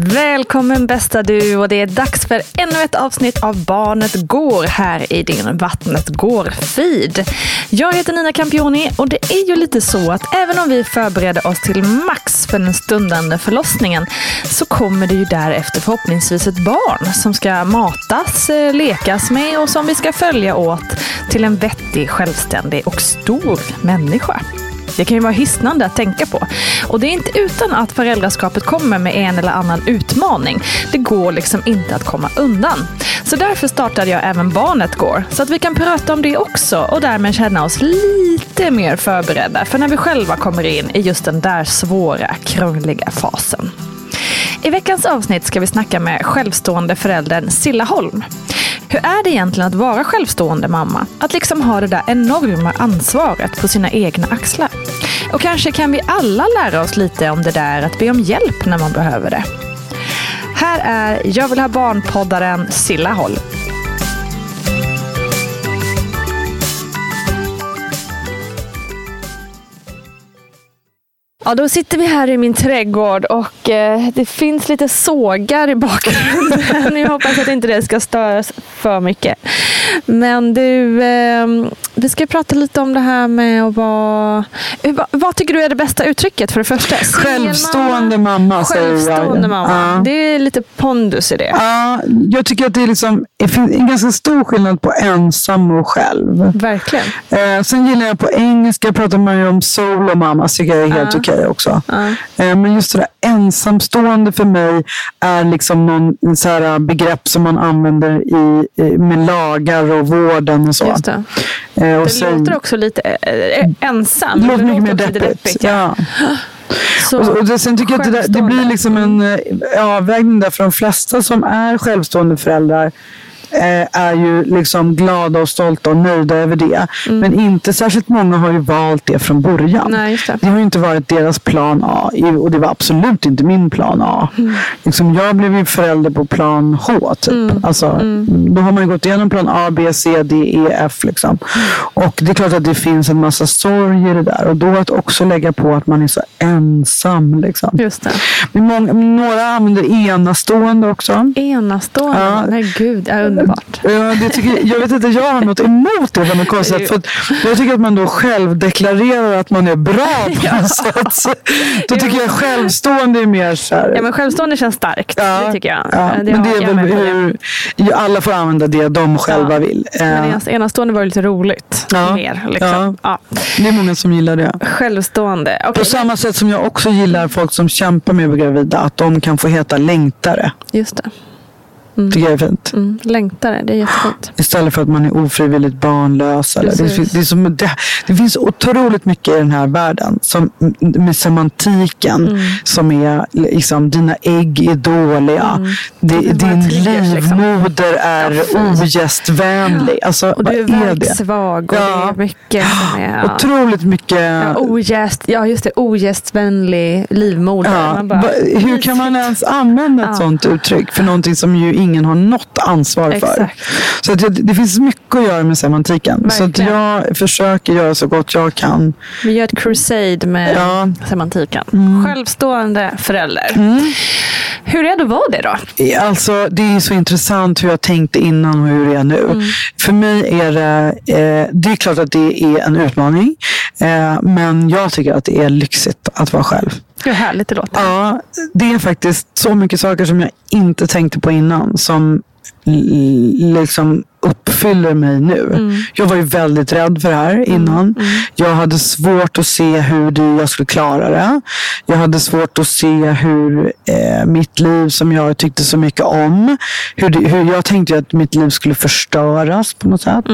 Välkommen bästa du och det är dags för ännu ett avsnitt av Barnet Går här i din Vattnet Går-feed. Jag heter Nina Campioni och det är ju lite så att även om vi förbereder oss till max för den stundande förlossningen så kommer det ju därefter förhoppningsvis ett barn som ska matas, eh, lekas med och som vi ska följa åt till en vettig, självständig och stor människa. Det kan ju vara hisnande att tänka på. Och det är inte utan att föräldraskapet kommer med en eller annan utmaning. Det går liksom inte att komma undan. Så därför startade jag även Barnet går, så att vi kan prata om det också och därmed känna oss lite mer förberedda för när vi själva kommer in i just den där svåra, krångliga fasen. I veckans avsnitt ska vi snacka med självstående föräldern Silla Holm. Hur är det egentligen att vara självstående mamma? Att liksom ha det där enorma ansvaret på sina egna axlar. Och kanske kan vi alla lära oss lite om det där att be om hjälp när man behöver det. Här är Jag vill ha barn-poddaren Silla Holm. Ja, då sitter vi här i min trädgård och eh, det finns lite sågar i bakgrunden. Jag hoppas att inte det ska störas för mycket. Men du, eh, vi ska prata lite om det här med att vara... Vad, vad tycker du är det bästa uttrycket för det första? Självstående mamma. Självstående mamma. Ja. Det är lite pondus i det. Ja, jag tycker att det är liksom, en ganska stor skillnad på ensam och själv. Verkligen. Eh, sen gillar jag på engelska pratar man ju om solo mamma, tycker jag är helt Ja. okej också. Ja. Eh, men just det där ensamstående för mig är liksom någon så här begrepp som man använder i, i, med lagar och vården och så. Just det. Eh, och Det sen- låter också lite eh, eh, ensam. det låter mycket mer deppigt. Ja. Så, Och, och det, sen tycker jag att det, där, det blir liksom en eh, avvägning där för de flesta som är självstående föräldrar är ju liksom glada och stolta och nöjda över det. Men inte särskilt många har ju valt det från början. Mm. Nej, just det. har inte varit deras plan A och det var absolut inte min plan A. Mm. Liksom, jag blev ju förälder på plan H. Typ. Mm. Alltså, Då har man ju gått igenom plan A, B, C, D, E, F. Liksom. Och det är klart att det finns en massa sorg i det där. Och då att också lägga på att man är så ensam. Liksom. Just det. Men många, några använder enastående också. Enastående. Ja. Nej, gud. Jag underbart. Ja, det tycker, jag vet inte, jag har något emot det något konstigt sätt. För jag tycker att man då själv deklarerar att man är bra på något sätt. Då tycker jag självstående är mer så här. Ja, men självstående känns starkt. det tycker jag. Ja, Det men det är väl med hur, ja, alla får använda det de själva Ja. vill. Men Eh, enastående var ju lite roligt. Ja. Mer, liksom. ja. Det är många som gillar det. Självstående. Okej, På samma sätt som jag också gillar folk som kämpar med att bli gravida, att de kan få heta längtare. Just det. Tycker jag är fint. Mm. Längtare, det är jättefint. Istället för att man är ofrivilligt barnlös. Eller. Det, finns- det, som, det, det finns otroligt mycket i den här världen som, med semantiken Mm. som är liksom, dina ägg är dåliga. Det, vill vara din liksom. livmoder är ogästvänlig. Alltså, Och du är är det? värksvag och Ja. det är mycket som är... Ja. Otroligt mycket. Ja, ogäst, ja, just det. Ogästvänlig livmoder. Ja, bara, hur kan man ens använda ett Ja. sånt uttryck för någonting som ju ingen har något ansvar för? Exakt. Så att det, det finns mycket att göra med semantiken. Så Verkligen. jag försöker göra så gott jag kan. Vi gör ett crusade med Ja. Mm. semantiken. Självstående förälder. Hur är det att vara det då? Alltså, det är så intressant hur jag tänkte innan och hur det är nu. Mm. För mig är det, eh, det är klart att det är en utmaning. Eh, men jag tycker att det är lyxigt att vara själv. Hur härligt det låter. Ja, det är faktiskt så mycket saker som jag inte tänkte på innan som liksom uppfyller mig nu. Jag var ju väldigt rädd för det här innan. Jag hade svårt att se hur det, jag skulle klara det. Jag hade svårt att se hur eh, mitt liv som jag tyckte så mycket om, hur, det, hur jag tänkte att mitt liv skulle förstöras på något sätt.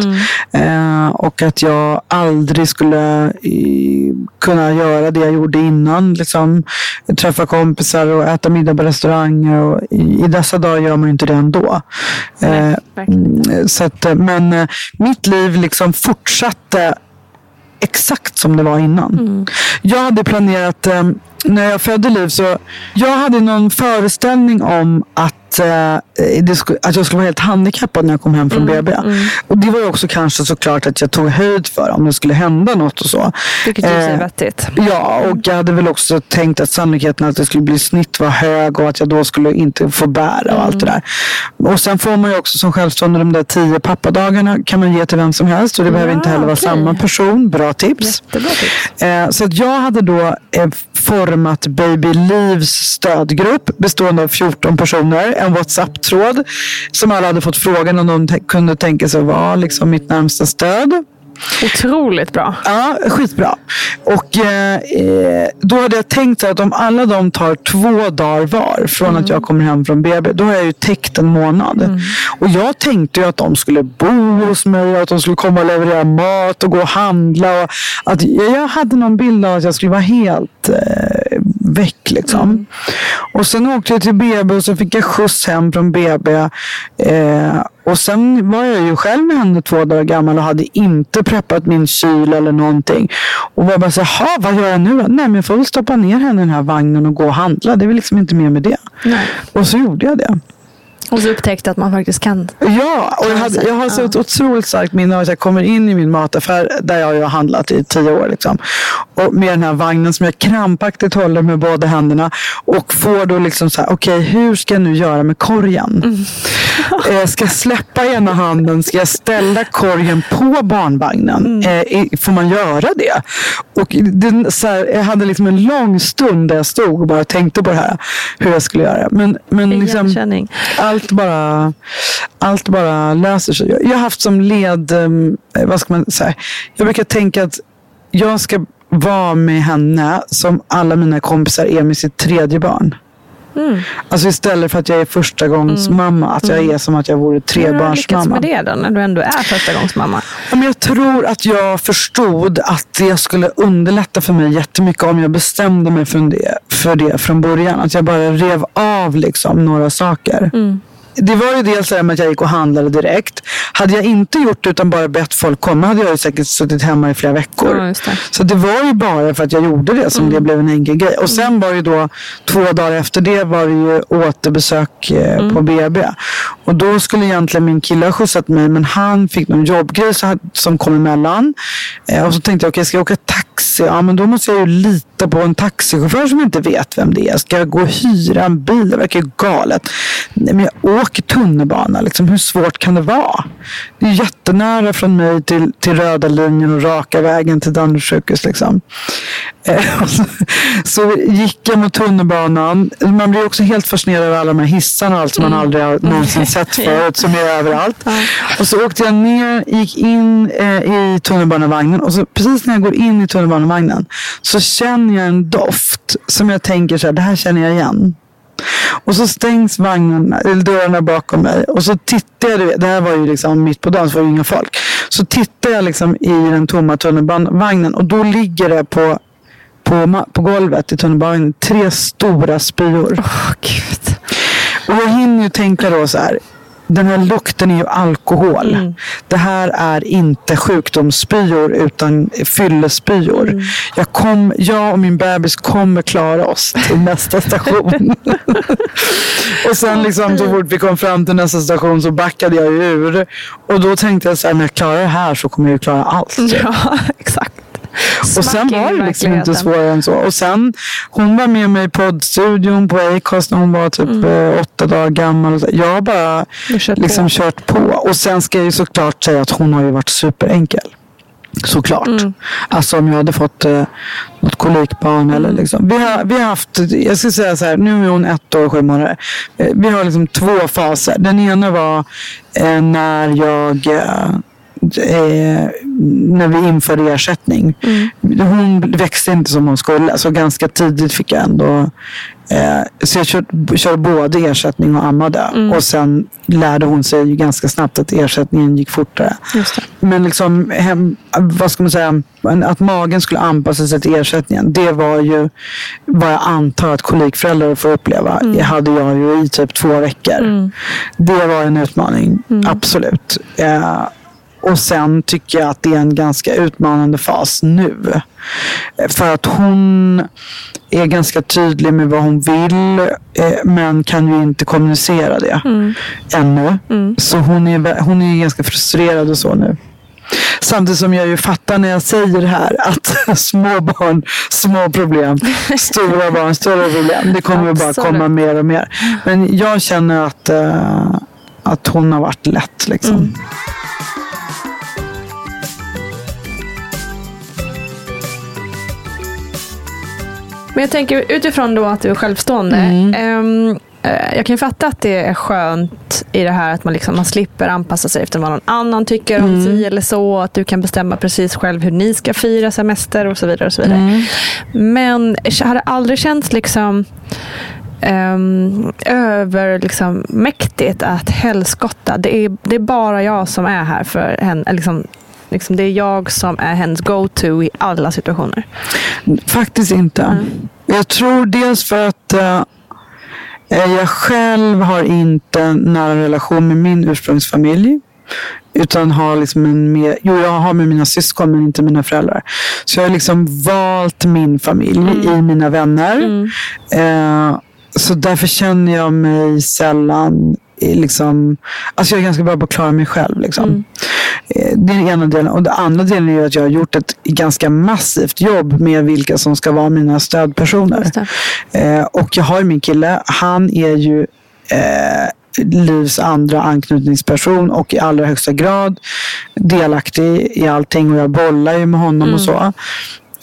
Eh, och att jag aldrig skulle eh, kunna göra det jag gjorde innan. Liksom, träffa kompisar och äta middag på restauranger. Och i, I dessa dagar gör man ju inte det ändå. Eh, verkligen mm, så att, eh, men eh, mitt liv liksom fortsatte exakt som det var innan. Jag hade planerat, eh, när jag födde Liv, så jag hade någon föreställning om att, eh, det skulle, att jag skulle vara helt handikappad när jag kom hem från BB. Och det var ju också kanske såklart att jag tog höjd för om det skulle hända något och så. Vilket ju är Eh, vettigt. Ja, och jag hade väl också tänkt att sannolikheten att det skulle bli snitt var hög och att jag då skulle inte få bära och allt det där. Och sen får man ju också som självstående de där tio pappadagarna kan man ge till vem som helst och det behöver inte heller vara samma person. Bra tips. Jättebra tips. Eh, så att jag hade då eh, format Baby Livs stödgrupp bestående av 14 personer. En WhatsApp-tråd som alla hade fått frågan om de kunde tänka sig att vara liksom mitt närmsta stöd. Otroligt bra. Ja, skitbra. Och eh, eh, då hade jag tänkt att om alla de tar två dagar var från att jag kommer hem från BB, då har jag ju täckt en månad. Och jag tänkte ju att de skulle bo hos mig att de skulle komma och leverera mat och gå och handla. Och att jag hade någon bild av att jag skulle vara helt eh, väck liksom. Och sen åkte jag till BB och så fick jag skjuts hem från BB. Eh, och sen var jag ju själv med henne två dagar gammal och hade inte preppat min kyl eller någonting. Och var bara så här, "Ha, vad gör jag nu då? Nej, men jag får väl stoppa ner henne i den här vagnen och gå och handla. Det är väl liksom inte mer med det. Nej. Och så gjorde jag det. Och så upptäckte att man faktiskt kan. Ja, och jag, hade, jag har så ett otroligt starkt minne av att jag kommer in i min mataffär där jag har handlat i tio år. Liksom. Och med den här vagnen som jag krampaktigt håller med båda händerna. Och får då liksom så här, okej hur ska jag nu göra med korgen? Eh, ska jag släppa ena handen? Ska jag ställa korgen på barnvagnen? Eh, i- får man göra det? Och den, så här, jag hade liksom en lång stund där jag stod och bara tänkte på det här. Hur jag skulle göra. Men, men liksom allt bara, allt bara löser sig. Jag, jag har haft som led, ehm, vad ska man säga, jag brukar tänka att jag ska vara med henne som alla mina kompisar är med sitt tredje barn. Alltså istället för att jag är första gångs mamma, att jag är som att jag vore Hur har du lyckats trebarnsmamma. med det då, när du ändå är första gångs mamma? Ja, men jag tror att jag förstod att det skulle underlätta för mig jättemycket om jag bestämde mig för det, för det från början. Att jag bara rev av liksom några saker. Det var ju dels det här med att jag gick och handlade direkt. Hade jag inte gjort det utan bara bett folk komma hade jag ju säkert suttit hemma i flera veckor. Ja, det. Så det var ju bara för att jag gjorde det som det blev en enkel grej. Och sen var det ju då två dagar efter det var det ju återbesök eh, på BB. Och då skulle egentligen min kille ha skjutsat mig men han fick någon jobbgrej som kom emellan. Eh, och så tänkte jag, okej ska jag åka taxi ja men då måste jag ju lita på en taxichaufför som inte vet vem det är. Ska jag gå och hyra en bil? Det verkar ju galet. Men jag åker tunnelbana, liksom. hur svårt kan det vara? Det är jättenära från mig till, till röda linjen och raka vägen till Danderyds sjukhus. Liksom. Eh, så, så gick jag mot tunnelbanan. Man blir också helt fascinerad av alla de här hissarna och allt som man aldrig har någonsin sett förut, som är överallt. Och så åkte jag ner, gick in eh, i tunnelbanevagnen och så precis när jag går in i tunnelbanevagnen så känner jag en doft som jag tänker så här, det här känner jag igen. Och så stängs vagnen, eller dörrarna bakom mig och så tittar jag, det här var ju liksom mitt på dagen så var det inga folk. Så tittar jag liksom i den tomma tunnelbanevagnen och då ligger det på, på, på golvet i tunnelbanevagnen tre stora spyor. Åh, gud. Och jag hinner ju tänka då så här. Den här lukten är ju alkohol. Mm. Det här är inte sjukdomsspyor utan fyllespyor. Mm. Jag, kom, jag och min bebis kommer klara oss till nästa station. och sen liksom, så fort vi kom fram till nästa station så backade jag ur. Och då tänkte jag så här, när jag klarar det här så kommer jag ju klara allt. Ja, exakt. Och sen var det liksom inte svårare än så. Och sen, hon var med mig i poddstudion på Acast när hon var typ eh, åtta dagar gammal. Jag har bara Mm. Kört liksom på. kört på. Och sen ska jag ju såklart säga att hon har ju varit superenkel. Såklart. Mm. Alltså om jag hade fått eh, något kolikbarn eller Mm. liksom. Vi har, vi har haft, jag ska säga så här, nu är hon ett år och sju månader. Vi har liksom två faser. Den ena var eh, när jag eh, eh, när vi införde ersättning. Hon växte inte som hon skulle, så ganska tidigt fick jag ändå eh, så jag körde, körde både ersättning och ammade. Och sen lärde hon sig ju ganska snabbt att ersättningen gick fortare. Men liksom, hem, vad ska man säga, att magen skulle anpassa sig till ersättningen. Det var ju vad jag antar att kolikföräldrar får uppleva. Det hade jag ju i typ två veckor. Det var en utmaning, absolut. Eh, och sen tycker jag att det är en ganska utmanande fas nu. För att hon är ganska tydlig med vad hon vill eh, men kan ju inte kommunicera det ännu. Så hon är, hon är ganska frustrerad och så nu. Samtidigt som jag ju fattar när jag säger det här att små barn, små problem, stora barn, stora problem. Det kommer ju bara komma mer och mer. Men jag känner att, eh, att hon har varit lätt. Liksom. Men jag tänker utifrån då att du är självstående. Mm. eh, jag kan ju fatta att det är skönt i det här att man, liksom, man slipper anpassa sig efter vad någon annan tycker om Mm. si eller så. Att du kan bestämma precis själv hur ni ska fira semester och så vidare. Och så vidare. Mm. Men har det aldrig känts liksom um, över liksom, mäktigt att helskotta, det är, det är bara jag som är här för henne. Liksom, liksom, det är jag som är hennes go-to i alla situationer. Faktiskt inte. Jag tror dels för att eh, jag själv har inte en nära relation med min ursprungsfamilj. Utan har liksom en mer, jo jag har med mina syskon men inte mina föräldrar. Så jag har liksom valt min familj i mina vänner. Eh, så därför känner jag mig sällan liksom, alltså jag är ganska bra på att klara mig själv. Liksom. Eh, Det är den ena delen. Och den andra delen är att jag har gjort ett ganska massivt jobb med vilka som ska vara mina stödpersoner. Eh, och jag har min kille. Han är ju eh, Livs andra anknytningsperson och i allra högsta grad delaktig i allting och jag bollar ju med honom och så.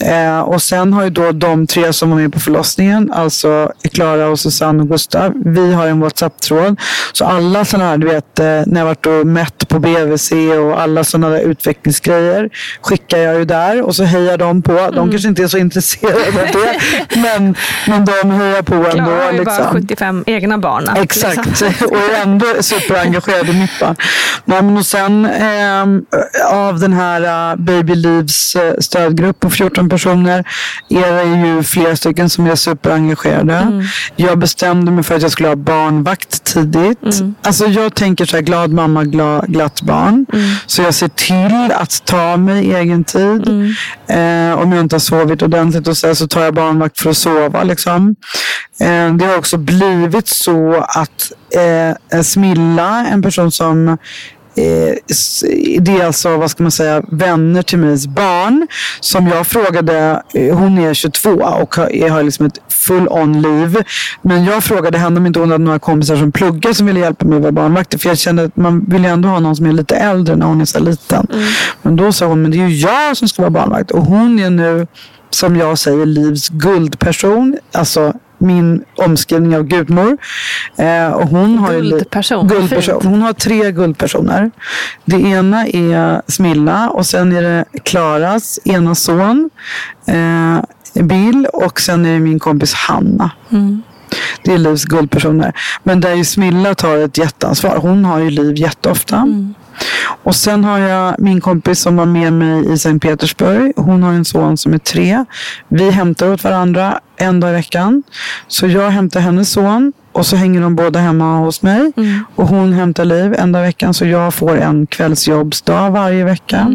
Eh, och sen har ju då de tre som var med på förlossningen, alltså Klara och Susanne och Gustav, vi har en WhatsApp-tråd. Så alla sådana här, du vet, eh, när jag varit och mätt på BVC och alla sådana där utvecklingsgrejer skickar jag ju där och så hejar de på. De kanske inte är så intresserade av det, men, men de hejar på ändå. Klara har ju bara liksom. 75 egna barn. Liksom. Exakt, och är ändå superengagerad i mitt barn. Men och sen ehm, av den här uh, Baby Leaves eh, stödgrupp på 14 personer är det ju flera stycken som är superengagerade. Jag bestämde mig för att jag skulle ha barnvakt tidigt. Alltså jag tänker så här, glad mamma, glad, glatt barn. Så jag ser till att ta mig egen tid. Eh, om jag inte har sovit ordentligt och så, så tar jag barnvakt för att sova. Liksom. Eh, det har också blivit så att eh, Smilla, en person som eh, det är alltså, vad ska man säga, vänner till mig barn. Som jag frågade, eh, hon är 22 och har, har liksom ett full on liv. Men jag frågade henne om inte hon hade några kompisar som pluggar som ville hjälpa mig att vara barnvakt. För jag kände att man vill ju ändå ha någon som är lite äldre när hon är så liten. Men då sa hon, men det är ju jag som ska vara barnvakt. Och hon är nu, som jag säger, livs guldperson. Alltså min omskrivning av gudmor. Eh, och hon har Guldperson, guldperson. Hon har tre guldpersoner. Det ena är Smilla och sen är det Klaras ena son, eh, Bill och sen är det min kompis Hanna. Det är Livs guldpersoner. Men där ju Smilla tar ett jätteansvar. Hon har ju Liv jätteofta. Och sen har jag min kompis som var med mig i Sankt Petersburg. Hon har en son som är tre. Vi hämtar åt varandra en dag i veckan. Så jag hämtar hennes son och så hänger de båda hemma hos mig. Och hon hämtar Liv en dag i veckan. Så jag får en kvällsjobbsdag varje vecka.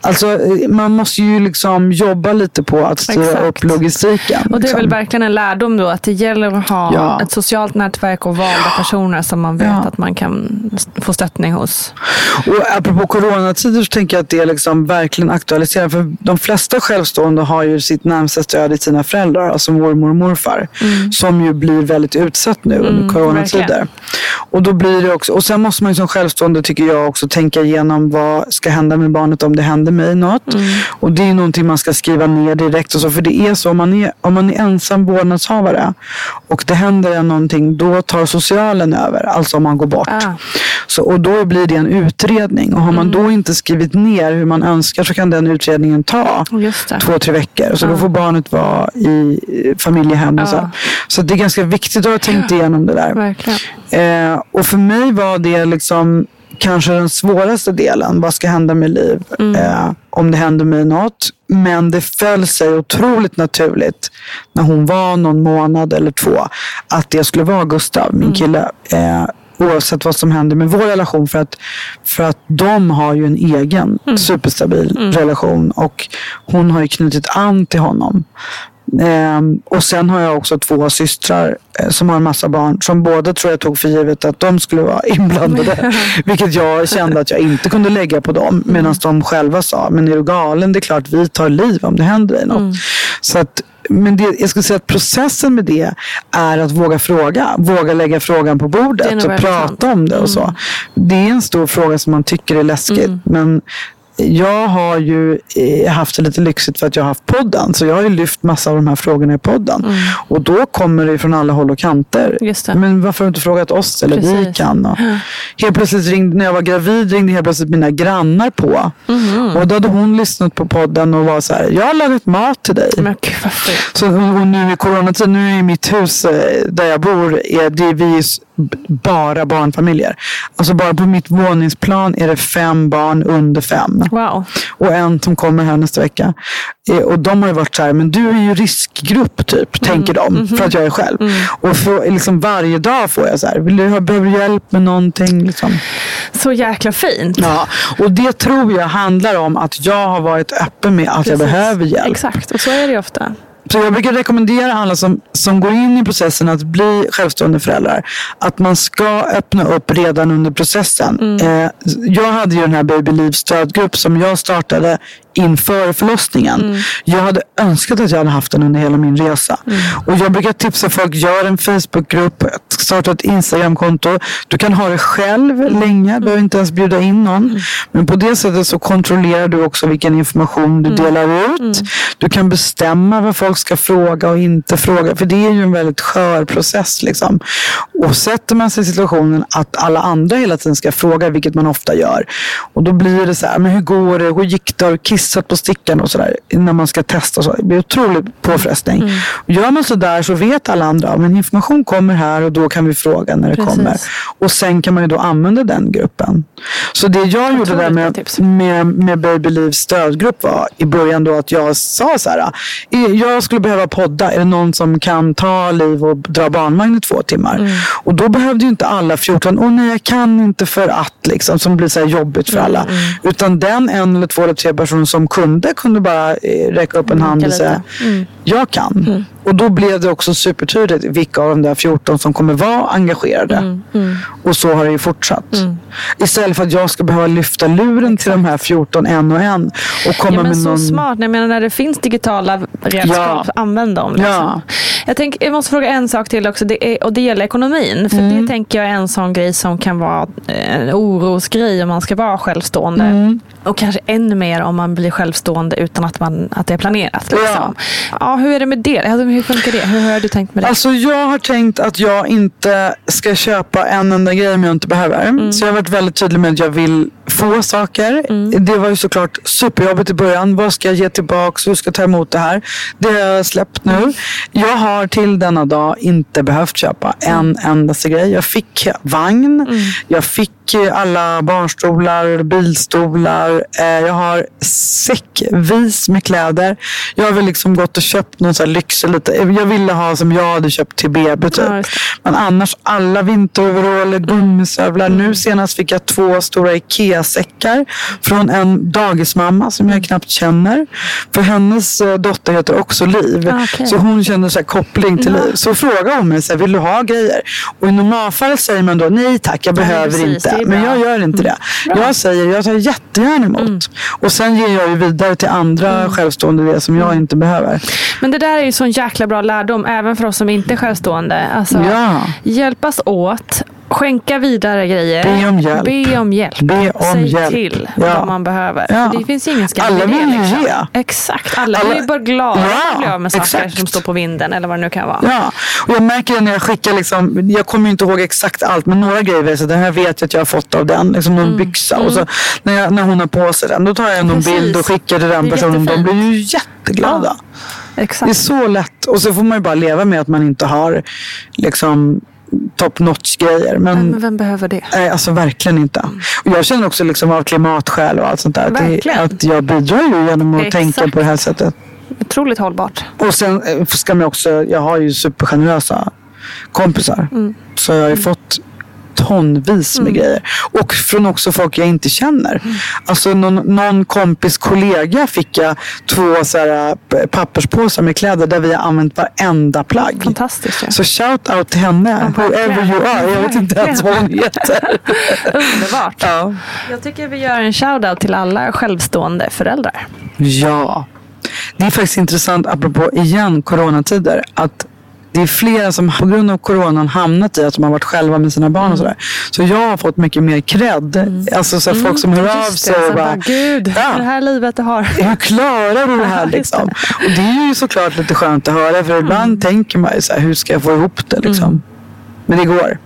Alltså man måste ju liksom jobba lite på att styra Exakt. upp logistiken. Och det är liksom. väl verkligen en lärdom då att det gäller att ha Ja. ett socialt nätverk och valda personer som man vet Ja. att man kan få stöttning hos. Och apropå coronatider så tänker jag att det är liksom verkligen aktualiserat. För de flesta självstående har ju sitt närmsta stöd i sina föräldrar, alltså mormor och morfar. Som ju blir väldigt utsatt nu under coronatider. verkligen. Och då blir det också, och sen måste man som självstående tycker jag också tänka igenom vad ska hända med barnet om det händer mig något. Och det är någonting man ska skriva ner direkt och så. För det är så, om man är, om man är ensam vårdnadshavare och det händer en någonting, då tar socialen över. Alltså om man går bort. Ah. Så, och då blir det en utredning. Och har man då inte skrivit ner hur man önskar så kan den utredningen ta det. två, tre veckor. Så då får barnet vara i eh, familjehem och så. Så det är ganska viktigt att ha tänkt igenom det där. Verkligen. Eh, och för mig var det liksom kanske den svåraste delen. Vad ska hända med liv eh, om det händer mig något? Men det föll sig otroligt naturligt när hon var någon månad eller två att det skulle vara Gustav, min kille. Eh, oavsett vad som händer med vår relation. För att, för att de har ju en egen superstabil relation och hon har ju knutit an till honom. Ehm, och sen har jag också två systrar eh, som har en massa barn som båda tror jag tog för givet att de skulle vara inblandade. vilket jag kände att jag inte kunde lägga på dem. Medan de själva sa, men är du galen? Det är klart vi tar liv om det händer dig något. Så att, men det, jag skulle säga att processen med det är att våga fråga. Våga lägga frågan på bordet och prata sant. om det och så. Det är en stor fråga som man tycker är läskigt. Men jag har ju eh, haft det lite lyxigt för att jag har haft podden. Så jag har ju lyft massa av de här frågorna i podden. Och då kommer det från alla håll och kanter. Men varför har du inte frågat oss? Eller vi kan. Och helt plötsligt ringde, när jag var gravid ringde helt plötsligt mina grannar på. Mhm. Och då hade hon lyssnat på podden och var så här, jag har lagat mat till dig. Men gud. Så, och nu i coronatid, nu är mitt hus eh, där jag bor, är det, vi bara barnfamiljer. Alltså bara på mitt våningsplan är det fem barn under fem. Wow. Och en som kommer här nästa vecka. Eh, Och de har ju varit så här, men du är ju riskgrupp typ, tänker de. För att jag är själv. Och för, liksom varje dag får jag så här, vill du ha, behöver du hjälp med någonting? Liksom. Så jäkla fint. Ja, och det tror jag handlar om att jag har varit öppen med att jag Precis. behöver hjälp. Exakt, och så är det ju ofta. Så jag brukar rekommendera alla som, som går in i processen att bli självstående föräldrar att man ska öppna upp redan under processen. Eh, jag hade ju den här Baby Liv stödgrupp som jag startade inför förlossningen. Jag hade önskat att jag hade haft den under hela min resa. Och jag brukar tipsa folk, gör en Facebookgrupp, starta ett Instagramkonto. Du kan ha det själv länge, behöver inte ens bjuda in någon. Men på det sättet så kontrollerar du också vilken information du delar ut. Du kan bestämma vad folk ska fråga och inte fråga. För det är ju en väldigt skör process. Liksom. Och sätter man sig i situationen att alla andra hela tiden ska fråga, vilket man ofta gör. Och då blir det så här, men hur går det? Hur gick det? Har du kissat på stickan? Och så där, när man ska testa. Så. Det blir otrolig påfrestning. Och gör man så där så vet alla andra, men information kommer här och då kan vi fråga när det Precis. kommer. Och sen kan man ju då använda den gruppen. Så det jag gjorde Otroligt där med, med, med Baby Livs stödgrupp var i början då att jag sa så här. "Eh, Jag skulle behöva podda. Är det någon som kan ta liv och dra barnvagn i två timmar? Mm. Och då behövde ju inte alla 14, åh nej jag kan inte för att liksom, som blir så här jobbigt för Mm, alla. Utan den en eller två eller tre personer som kunde, kunde bara eh, räcka upp en hand och säga, jag kan. Mm. Och då blev det också supertydligt vilka av de där 14 som kommer vara engagerade. Mm, Och så har det ju fortsatt. Istället för att jag ska behöva lyfta luren till de här 14 en och en. Och komma Ja, men med så någon... smart. Jag menar, när det finns digitala redskap, Ja. använd dem. Liksom. Ja. Jag, tänk, jag måste fråga en sak till också. Det är, och det gäller ekonomin. För Mm. det tänker jag är en sån grej som kan vara eh, en orosgrej om man ska vara självstående. Mm. Och kanske ännu mer om man blir självstående utan att, man, att det är planerat. Liksom. Ja. Hur är det med det? Alltså, hur funkar det? Hur har du tänkt med det? Alltså jag har tänkt att jag inte ska köpa en enda grej om jag inte behöver. Mm. Så jag har varit väldigt tydlig med att jag vill få saker. Mm. Det var ju såklart superjobbigt i början. Vad ska jag ge tillbaka? Hur ska jag ta emot det här? Det har jag släppt Mm. nu. Jag har till denna dag inte behövt köpa en endaste grej. Jag fick vagn. Mm. Jag fick eh, alla barnstolar, bilstolar. Eh, Jag har säckvis med kläder. Jag har väl liksom gått och köpt någon sån här lyxig lite. Jag ville ha som jag hade köpt till BB typ. Ja. Men annars alla vinteroveraller, gummistövlar. Mm. Nu senast fick jag två stora IKEA-säckar från en dagismamma som Mm. jag knappt känner. För hennes eh, dotter heter också Liv. Ah, okej. Så hon kände så här koppling till Liv. Så frågade hon mig, så här, vill du ha grejer? Och i normalfallet säger man då, nej tack, jag behöver precis, det inte. Men bra. Mm. jag gör inte det. Jag säger, jag tar jättegärna emot. Och sen ger jag ju vidare till andra Mm. självstående det som jag inte behöver. Men det där är ju sån jäkla bra lärdom, även för oss som inte är självstående. Alltså, Ja. Hjälpas åt, skänka vidare grejer. Be om hjälp. Be om hjälp. Be om Säg hjälp. till Ja. vad man behöver. Ja. Det finns ju ingen skam Alla vill liksom. ge. Exakt, alla, Alla- blir bara glada Ja, att bli av med saker exakt. som står på vinden eller vad det nu kan vara. Ja, och jag märker det när jag skickar, liksom, jag kommer ju inte ihåg exakt allt, men några grejer, så det här vet jag att jag har fått av den, liksom någon byxa. Och så, när, jag, när hon har på sig den, då tar jag Precis. bild och skickar till den personen. De blir ju jätteglada. Det är Exakt. så lätt. Och så får man ju bara leva med att man inte har liksom top notch grejer. Men, Men vem behöver det? Nej, alltså verkligen inte. Och jag känner också liksom av klimatskäl och allt sånt där. Att, Verkligen. att jag bidrar ju genom att Exakt. tänka på det här sättet. Otroligt hållbart. Och sen eh, ska man också, jag har ju supergenerösa kompisar. Mm. Så jag har ju fått tonvis med grejer. Och från också folk jag inte känner. Mm. Alltså någon, någon kompis kollega fick jag två så här, papperspåsar med kläder där vi har använt varenda plagg. Fantastiskt ju. Så shout out till henne, whoever you are. Jag vet inte ens vad hon heter. Underbart. ja. Jag tycker vi gör en shout-out till alla självstående föräldrar. Ja. Det är faktiskt intressant, apropå igen coronatider, att det är flera som på grund av coronan hamnat i att de har varit själva med sina Mm. barn och sådär. Så jag har fått mycket mer cred. Alltså så här, folk som hör av Mm. Just sig och bara, Gud, Ja. det här livet du har. hur klarar du det här Ja, liksom? Och det är ju såklart lite skönt att höra för ibland Mm. tänker man ju så här, hur ska jag få ihop det liksom? Men det går.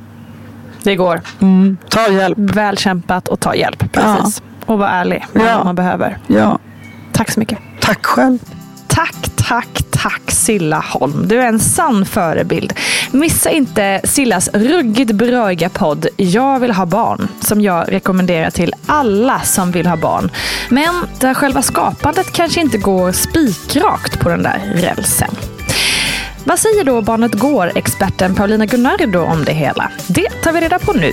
Det går. Mm. Ta hjälp. Väl kämpat och ta hjälp. Precis. Och var ärlig med Ja. vad man behöver. Ja. Tack så mycket. Tack själv. Tack, tack, tack Silla Holm. Du är en sann förebild. Missa inte Sillas ruggigt bröiga podd Jag vill ha barn som jag rekommenderar till alla som vill ha barn. Men där själva skapandet kanske inte går spikrakt på den där rälsen. Vad säger då Barnet Går-experten Paulina Gunnardo om det hela? Det tar vi reda på nu.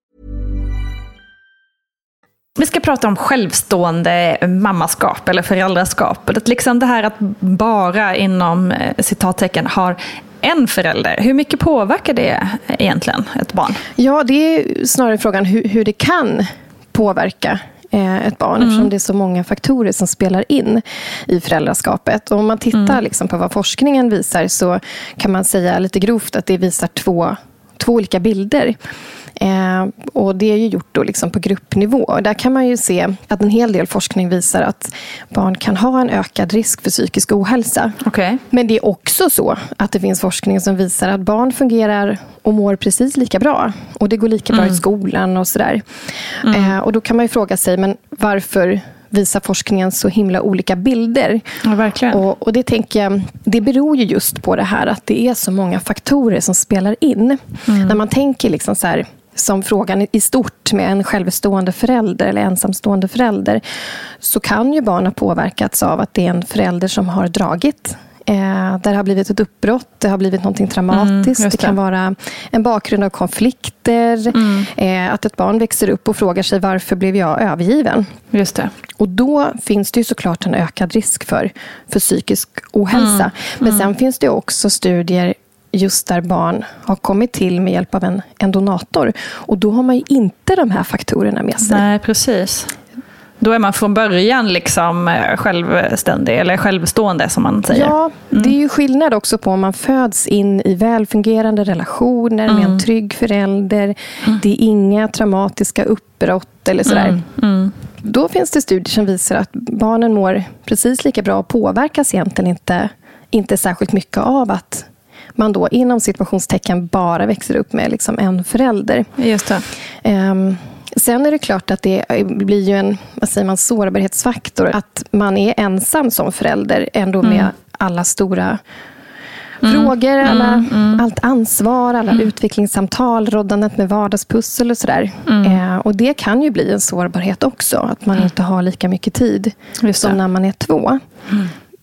Vi ska prata om självstående mammaskap eller föräldraskap. Att liksom det här att bara inom eh, citattecken har en förälder. Hur mycket påverkar det egentligen ett barn? Ja, det är snarare frågan hur, hur det kan påverka eh, ett barn eftersom det är så många faktorer som spelar in i föräldraskapet. Och om man tittar liksom på vad forskningen visar så kan man säga lite grovt att det visar två, två olika bilder. Eh, och Det är ju gjort då liksom på gruppnivå. Där kan man ju se att en hel del forskning visar att barn kan ha en ökad risk för psykisk ohälsa. Okej. Men det är också så att det finns forskning som visar att barn fungerar och mår precis lika bra. Och det går lika bra i skolan och sådär. Eh, och då kan man ju fråga sig, men varför visar forskningen så himla olika bilder? Ja. Och, och det tänker jag, det beror ju just på det här att det är så många faktorer som spelar in. När man tänker liksom så här, som frågan i stort med en självstående förälder eller ensamstående förälder så kan ju barn ha påverkats av att det är en förälder som har dragit. Eh, där det har blivit ett uppbrott, det har blivit något traumatiskt. just det kan det. vara en bakgrund av konflikter. Eh, att ett barn växer upp och frågar sig varför blev jag övergiven? Just det. Och då finns det ju såklart en ökad risk för, för psykisk ohälsa. Men sen finns det också studier just där barn har kommit till med hjälp av en, en donator. Och då har man ju inte de här faktorerna med sig. Nej, precis. Då är man från början liksom eh, självständig, eller självstående som man säger. Ja, det är ju skillnad också på om man föds in i välfungerande relationer med en trygg förälder. Det är inga traumatiska uppbrott eller sådär. Då finns det studier som visar att barnen mår precis lika bra och påverkas egentligen inte, inte särskilt mycket av att man då inom situationstecken bara växer upp med liksom en förälder. Just det. Ehm, sen är det klart att det blir ju en vad säger man, sårbarhetsfaktor. Att man är ensam som förälder ändå med alla stora frågor, alla, allt ansvar, alla utvecklingssamtal, roddandet med vardagspussel och sådär. Eh, och det kan ju bli en sårbarhet också, att man inte har lika mycket tid som när man är två.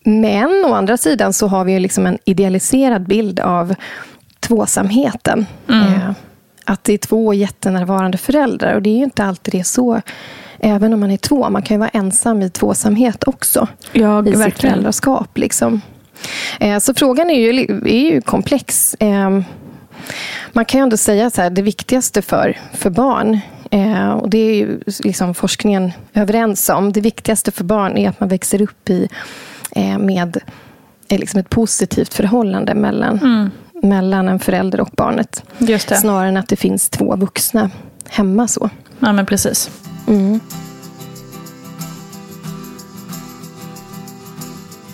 Men å andra sidan så har vi ju liksom en idealiserad bild av tvåsamheten. Eh, att det är två jättenärvarande föräldrar. Och det är ju inte alltid det är så. Även om man är två. Man kan ju vara ensam i tvåsamhet också. Ja, I sitt verkligen. föräldraskap. Liksom. Eh, så frågan är ju, är ju komplex. Eh, man kan ju ändå säga så här, det viktigaste för, för barn eh, och det är ju liksom forskningen överens om. Det viktigaste för barn är att man växer upp i med eh, liksom ett positivt förhållande mellan, mellan en förälder och barnet. Snarare än att det finns två vuxna hemma. så. Ja, men precis.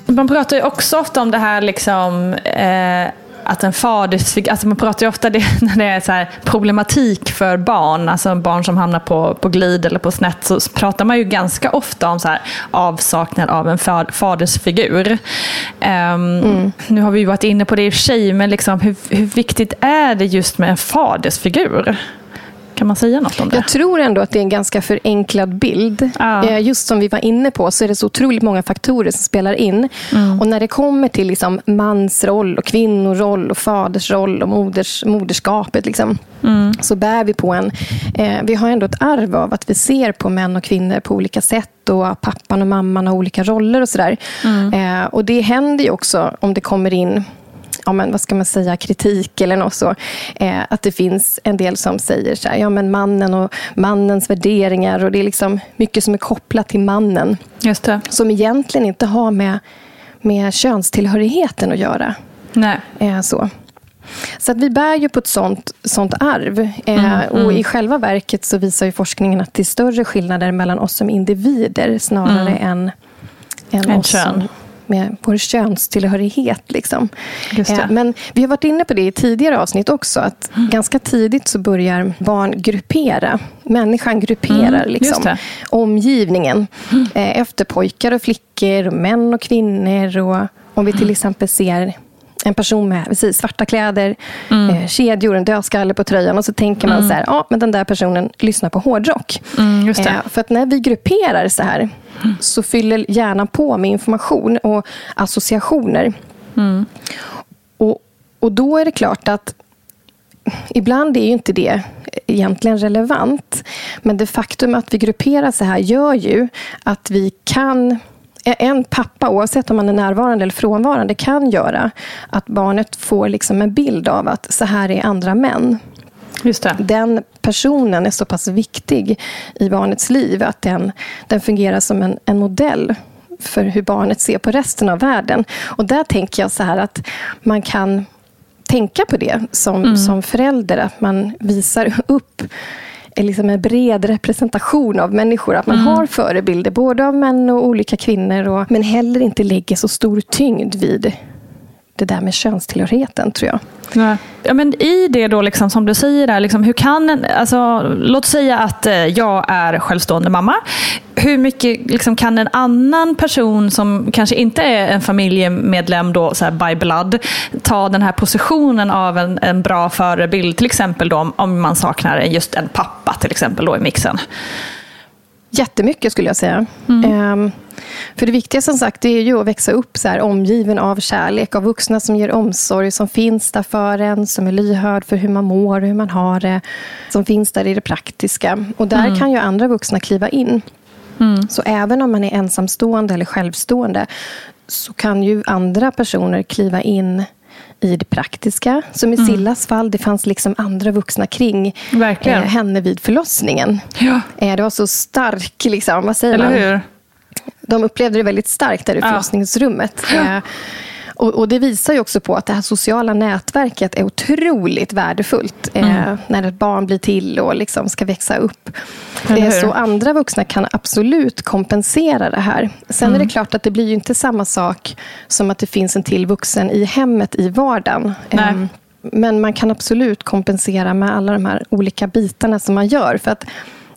Man pratar ju också ofta om det här liksom, eh, att en fadersfigur, alltså man pratar ju ofta det, när det är så problematik för barn, alltså barn som hamnar på, på glid eller på snett, så pratar man ju ganska ofta om så här avsaknad av en fa- fadersfigur. Ehm, Nu har vi varit inne på det i och för sig, men liksom, hur, hur viktigt är det just med en fadersfigur? Kan man säga något om det? Jag tror ändå att det är en ganska förenklad bild. Ja. Eh, Just som vi var inne på så är det så otroligt många faktorer som spelar in. Mm. Och när det kommer till liksom mansroll, och kvinnoroll, och fadersroll och moders, moderskapet liksom, Mm. så bär vi på en... Eh, vi har ändå ett arv av att vi ser på män och kvinnor på olika sätt och pappan och mamman har olika roller och sådär. Mm. Eh, och det händer ju också om det kommer in ja, men vad ska man säga, kritik eller något så. Eh, att det finns en del som säger så här, ja men mannen och mannens värderingar och det är liksom mycket som är kopplat till mannen. Just det. Som egentligen inte har med, med könstillhörigheten att göra. Nej. Eh, så. Så att vi bär ju på ett sånt, sånt arv. Eh, Mm, och mm. i själva verket så visar ju forskningen att det är större skillnader mellan oss som individer snarare Mm. än, än Än oss kön. som med vår könstillhörighet. Liksom. Eh, Men vi har varit inne på det i tidigare avsnitt också. Att Mm. ganska tidigt så börjar barn gruppera. Människan grupperar Mm, liksom, omgivningen eh, efter pojkar och flickor, och män och kvinnor. Och om vi till exempel ser en person med precis, svarta kläder, eh, kedjor, en dödskalle på tröjan och så tänker man så här, ja, men den där personen lyssnar på hårdrock. Mm. Eh, för att när vi grupperar så här så fyller hjärnan på med information och associationer. Mm. Och, och då är det klart att ibland är ju inte det egentligen relevant. Men det faktum att vi grupperar så här gör ju att vi kan en pappa, oavsett om man är närvarande eller frånvarande, kan göra att barnet får liksom en bild av att så här är andra män. Den personen är så pass viktig i barnets liv att den, den fungerar som en, en modell för hur barnet ser på resten av världen. Och där tänker jag så här att man kan tänka på det som, som förälder. Att man visar upp liksom en bred representation av människor. Att man har förebilder, både av män och olika kvinnor. Och, men heller inte lägger så stor tyngd vid det där med könstillhörigheten, tror jag. Ja. Ja, men I det då, liksom, som du säger, där, liksom, hur kan en, alltså, låt säga att eh, jag är självstående mamma. Hur mycket liksom, kan en annan person som kanske inte är en familjemedlem då, så här, by blood ta den här positionen av en, en bra förebild? Till exempel då, om, om man saknar just en pappa till exempel då, i mixen. Jättemycket skulle jag säga. Ehm, för det viktiga som sagt det är ju att växa upp så här, omgiven av kärlek, av vuxna som ger omsorg, som finns där för en, som är lyhörd för hur man mår och hur man har det, som finns där i det praktiska. Och där kan ju andra vuxna kliva in. Så även om man är ensamstående eller självstående så kan ju andra personer kliva in i det praktiska. Som i Sillas fall, det fanns liksom andra vuxna kring Verkligen. eh, henne vid förlossningen. Ja. Eh, Det var så stark, liksom, vad säger Eller man? hur? De upplevde det väldigt starkt där i Ja. förlossningsrummet. Eh, Och, och Det visar ju också på att det här sociala nätverket är otroligt värdefullt eh, Mm. när ett barn blir till och liksom ska växa upp. Eh, så andra vuxna kan absolut kompensera det här. Sen Mm. är det klart att det blir ju inte samma sak som att det finns en till vuxen i hemmet i vardagen. Nej. Ehm, Men man kan absolut kompensera med alla de här olika bitarna som man gör. För att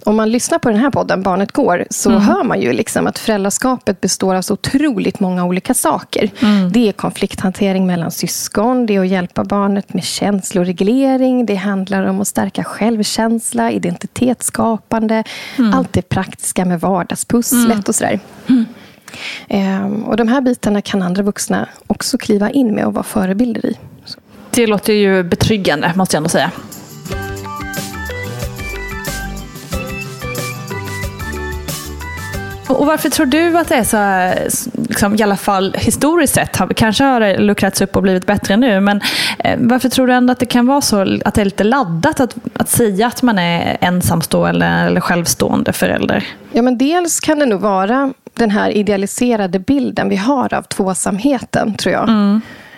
om man lyssnar på den här podden, Barnet går, så Mm. hör man ju liksom att föräldraskapet består av så otroligt många olika saker. Mm. Det är konflikthantering mellan syskon, det är att hjälpa barnet med känsloreglering, det handlar om att stärka självkänsla, identitetsskapande, Mm. allt det praktiska med vardagspusslet och sådär. Ehm, och de här bitarna kan andra vuxna också kliva in med och vara förebilder i. Det låter ju betryggande, måste jag ändå säga. Och varför tror du att det är så, här, liksom, i alla fall historiskt sett, kanske har det luckrats upp och blivit bättre nu, men eh, varför tror du ändå att det kan vara så, att det är lite laddat att, att säga att man är ensamstående eller självstående förälder? Ja, men dels kan det nog vara den här idealiserade bilden vi har av tvåsamheten, tror jag.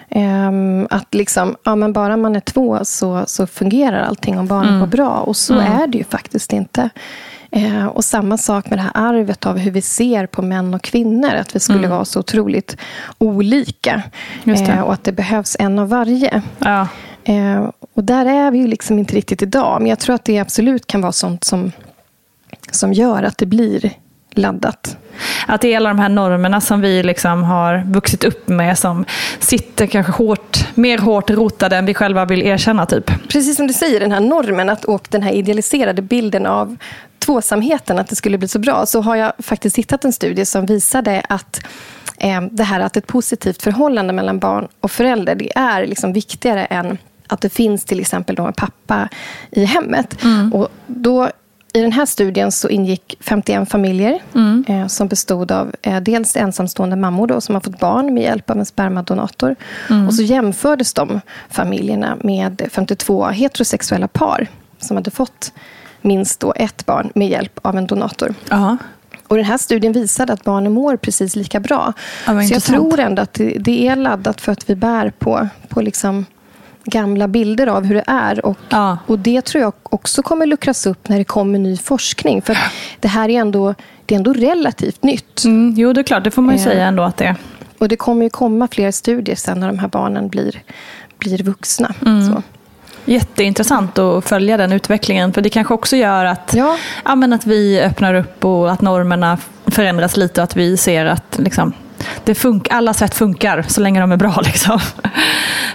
Ehm, att liksom, ja, men bara man är två så, så fungerar allting och barnet mår bra. Och så är det ju faktiskt inte. Eh, och samma sak med det här arvet av hur vi ser på män och kvinnor. Att vi skulle vara så otroligt olika. Eh, och att det behövs en av varje. Ja. Eh, och där är vi ju liksom inte riktigt idag. Men jag tror att det absolut kan vara sånt som, som gör att det blir laddat. Att det är alla de här normerna som vi liksom har vuxit upp med som sitter kanske hårt, mer hårt rotade än vi själva vill erkänna. Typ. Precis som du säger, den här normen att, och den här idealiserade bilden av tvåsamheten, att det skulle bli så bra, så har jag faktiskt hittat en studie som visade att eh, det här att ett positivt förhållande mellan barn och förälder, det är liksom viktigare än att det finns till exempel då en pappa i hemmet. Mm. Och då i den här studien så ingick 51 familjer mm. eh, som bestod av eh, dels ensamstående mammor då, som har fått barn med hjälp av en spermadonator. Mm. Och så jämfördes de familjerna med 52 heterosexuella par som hade fått minst då ett barn med hjälp av en donator. Aha. Och den här studien visade att barnen mår precis lika bra. Ja, så jag tror ändå att det, det, är laddat för att vi bär på, på liksom gamla bilder av hur det är. Och, ja. och Det tror jag också kommer luckras upp när det kommer ny forskning. För det här är ändå, det är ändå relativt nytt. Mm, jo, det är klart. Det får man ju eh. säga ändå att det är. Och det kommer ju komma fler studier sen när de här barnen blir, blir vuxna. Mm. Jätteintressant att följa den utvecklingen. För det kanske också gör att, ja. Ja, men att vi öppnar upp och att normerna förändras lite och att vi ser att liksom, det fun- alla sätt funkar så länge de är bra. Liksom.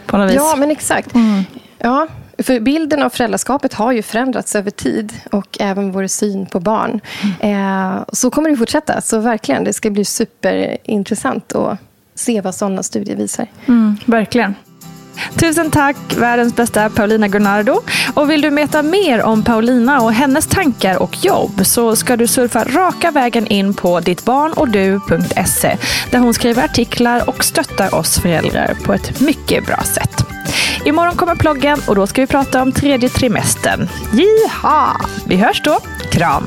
På något vis. Ja, men exakt. Mm. Ja, för bilden av föräldraskapet har ju förändrats över tid och även vår syn på barn. Mm. Eh, så kommer det fortsätta. Så verkligen, det ska bli superintressant att se vad sådana studier visar. Mm, verkligen. Tusen tack, världens bästa Paulina Gunnardo. Och vill du veta mer om Paulina och hennes tankar och jobb så ska du surfa raka vägen in på dittbarnochdu.se där hon skriver artiklar och stöttar oss föräldrar på ett mycket bra sätt. Imorgon kommer ploggen och då ska vi prata om tredje trimestern. Jiha! Vi hörs då. Kram!